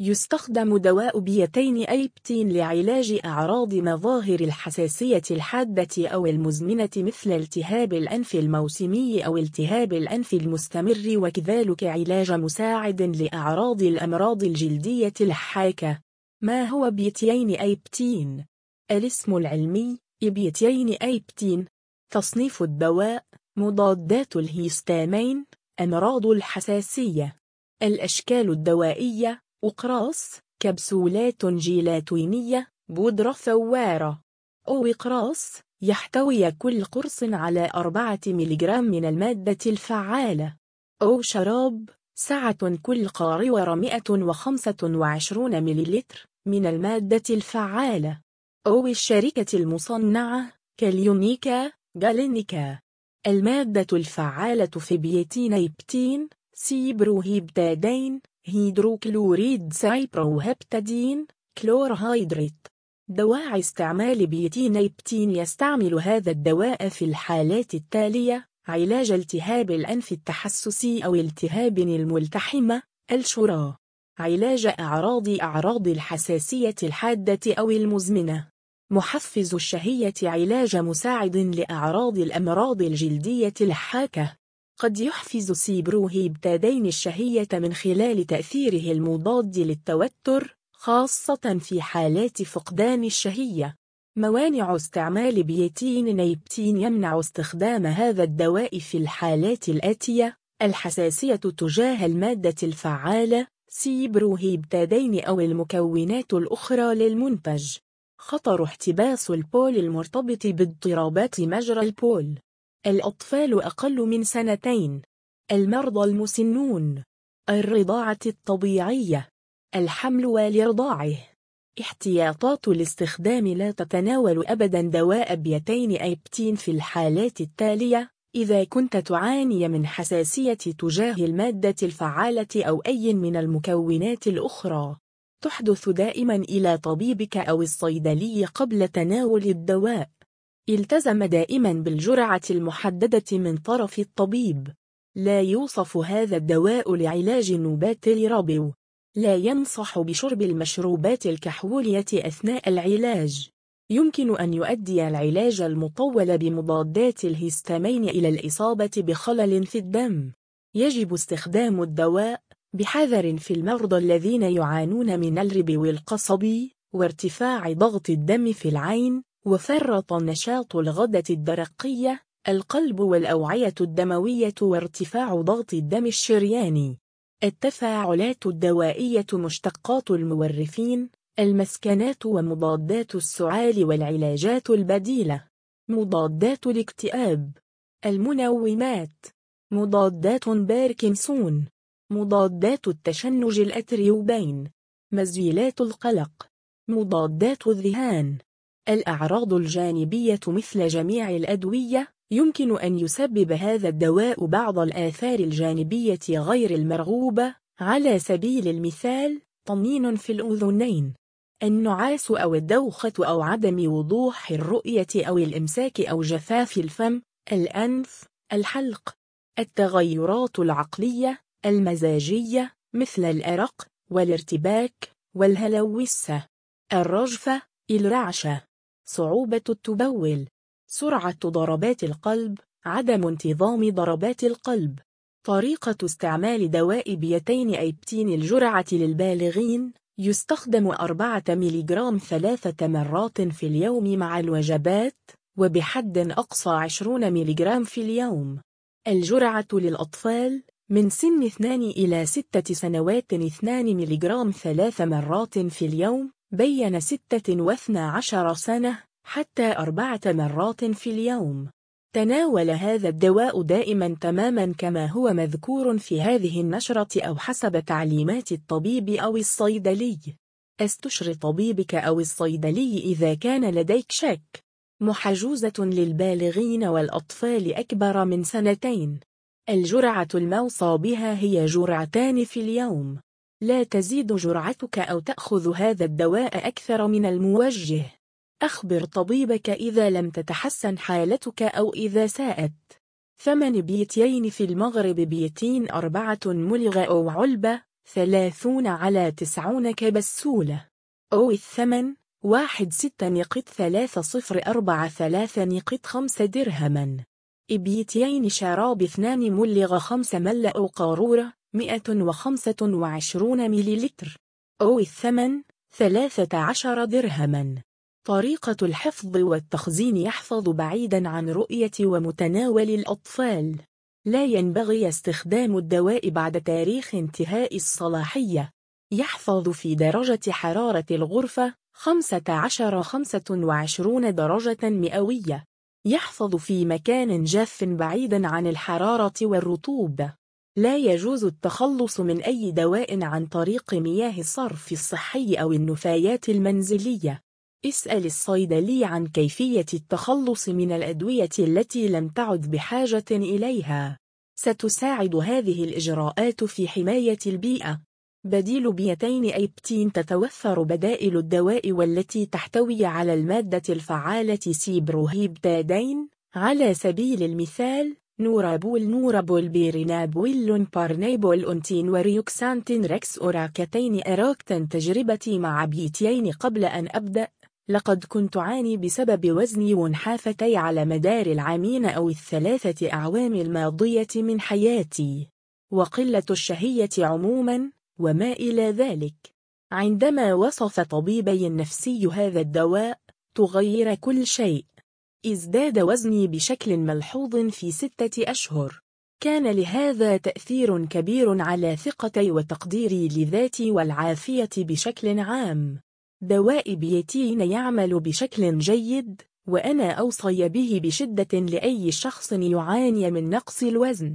يستخدم دواء بيتين أيبتين لعلاج أعراض مظاهر الحساسية الحادة أو المزمنة مثل التهاب الأنف الموسمي أو التهاب الأنف المستمر وكذلك علاج مساعد لأعراض الأمراض الجلدية الحاكة. ما هو بيتين أيبتين؟ الاسم العلمي بيتين أيبتين تصنيف الدواء مضادات الهيستامين أمراض الحساسية. الأشكال الدوائية أقراص كبسولات جيلاتينية بودرة ثوارة. أو إقراص يحتوي كل قرص على أربعة ملغرام من المادة الفعالة. أو شراب سعة كل قارورة 125 مليلتر من المادة الفعالة. أو الشركة المصنعة كاليونيكا جالينيكا المادة الفعالة في بيتينيبتين سيبروهيبتادين هيدروكلوريد سايبروهبتادين كلورهيدريت دواعي استعمال بيتينيبتين يستعمل هذا الدواء في الحالات التالية علاج التهاب الأنف التحسسي أو التهاب الملتحمة الشراء علاج أعراض أعراض الحساسية الحادة أو المزمنة. محفز الشهية علاج مساعد لأعراض الأمراض الجلدية الحاكة. قد يحفز سيبروهيبتادين الشهية من خلال تأثيره المضاد للتوتر خاصة في حالات فقدان الشهية. موانع استعمال بيتين نيبتين يمنع استخدام هذا الدواء في الحالات الآتية الحساسية تجاه المادة الفعالة سيبروهيبتادين أو المكونات الأخرى للمنتج. خطر احتباس البول المرتبط باضطرابات مجرى البول. الأطفال أقل من سنتين. المرضى المسنون. الرضاعة الطبيعية. الحمل ولرضاعه احتياطات الاستخدام لا تتناول أبدا دواء بيتين أيبتين في الحالات التالية إذا كنت تعاني من حساسية تجاه المادة الفعالة أو أي من المكونات الأخرى. تحدث دائما إلى طبيبك أو الصيدلي قبل تناول الدواء. التزم دائما بالجرعة المحددة من طرف الطبيب. لا يوصف هذا الدواء لعلاج نوبات الربو لا ينصح بشرب المشروبات الكحولية أثناء العلاج. يمكن أن يؤدي العلاج المطول بمضادات الهستامين إلى الإصابة بخلل في الدم. يجب استخدام الدواء بحذر في المرضى الذين يعانون من الربو القصبي وارتفاع ضغط الدم في العين وفرط نشاط الغدة الدرقية القلب والأوعية الدموية وارتفاع ضغط الدم الشرياني التفاعلات الدوائية مشتقات المورفين المسكنات ومضادات السعال والعلاجات البديلة. مضادات الاكتئاب. المنومات. مضادات باركنسون. مضادات التشنج الأتروبين. مزيلات القلق. مضادات الذهان. الأعراض الجانبية مثل جميع الأدوية يمكن أن يسبب هذا الدواء بعض الآثار الجانبية غير المرغوبة على سبيل المثال طنين في الأذنين. النعاس أو الدوخة أو عدم وضوح الرؤية أو الإمساك أو جفاف الفم الأنف الحلق. التغيرات العقلية المزاجية مثل الأرق والارتباك والهلوسة. الرجفة الرعشة. صعوبة التبول. سرعة ضربات القلب. عدم انتظام ضربات القلب. طريقة استعمال دواء بيتين أيبتين الجرعة للبالغين. يستخدم أربعة ملغرام ثلاثة مرات في اليوم مع الوجبات. وبحد أقصى عشرون ملغرام في اليوم. الجرعة للأطفال. من سن 2 إلى 6 سنوات 2 ملغرام ثلاث مرات في اليوم. بين 16 سنة حتى أربعة مرات في اليوم. تناول هذا الدواء دائما تماما كما هو مذكور في هذه النشرة أو حسب تعليمات الطبيب أو الصيدلي. استشر طبيبك أو الصيدلي إذا كان لديك شك. محجوزة للبالغين والأطفال أكبر من سنتين. الجرعة الموصى بها هي جرعتان في اليوم. لا تزيد جرعتك أو تأخذ هذا الدواء أكثر من الموجه. أخبر طبيبك إذا لم تتحسن حالتك أو إذا ساءت. ثمن بيتين في المغرب بيتين أربعة ملغة أو علبة ثلاثون على تسعون كبسولة. أو الثمن واحد ستة نقط ثلاثة صفر أربعة ثلاثة نقط خمسة درهما. إبيتين شراب اثنان ملغ خمسة مل أو قارورة مئة وخمسة وعشرون مليلتر أو الثمن ثلاثة عشر درهما. طريقة الحفظ والتخزين يحفظ بعيدا عن رؤية ومتناول الأطفال. لا ينبغي استخدام الدواء بعد تاريخ انتهاء الصلاحية. يحفظ في درجة حرارة الغرفة 15-25 درجة مئوية. يحفظ في مكان جاف بعيدا عن الحرارة والرطوبة لا يجوز التخلص من أي دواء عن طريق مياه الصرف الصحي أو النفايات المنزلية. اسأل الصيدلي عن كيفية التخلص من الأدوية التي لم تعد بحاجة إليها. ستساعد هذه الإجراءات في حماية البيئة. بديل بيتين أيبتين تتوفر بدائل الدواء والتي تحتوي على المادة الفعالة سيبروهيبتادين. على سبيل المثال نورابول نورابول بيرينابول بارنيبول أنتين وريوكسانتين ريكس أوراكتين أراكتن تجربتي مع بيتين قبل أن أبدأ لقد كنت أعاني بسبب وزني منحافتي على مدار العامين أو الثلاثة أعوام الماضية من حياتي وقلة الشهية عموما وما إلى ذلك عندما وصف طبيبي النفسي هذا الدواء تغير كل شيء ازداد وزني بشكل ملحوظ في ستة أشهر. كان لهذا تأثير كبير على ثقتي وتقديري لذاتي والعافية بشكل عام. دواء بيتين يعمل بشكل جيد وأنا أوصي به بشدة لأي شخص يعاني من نقص الوزن.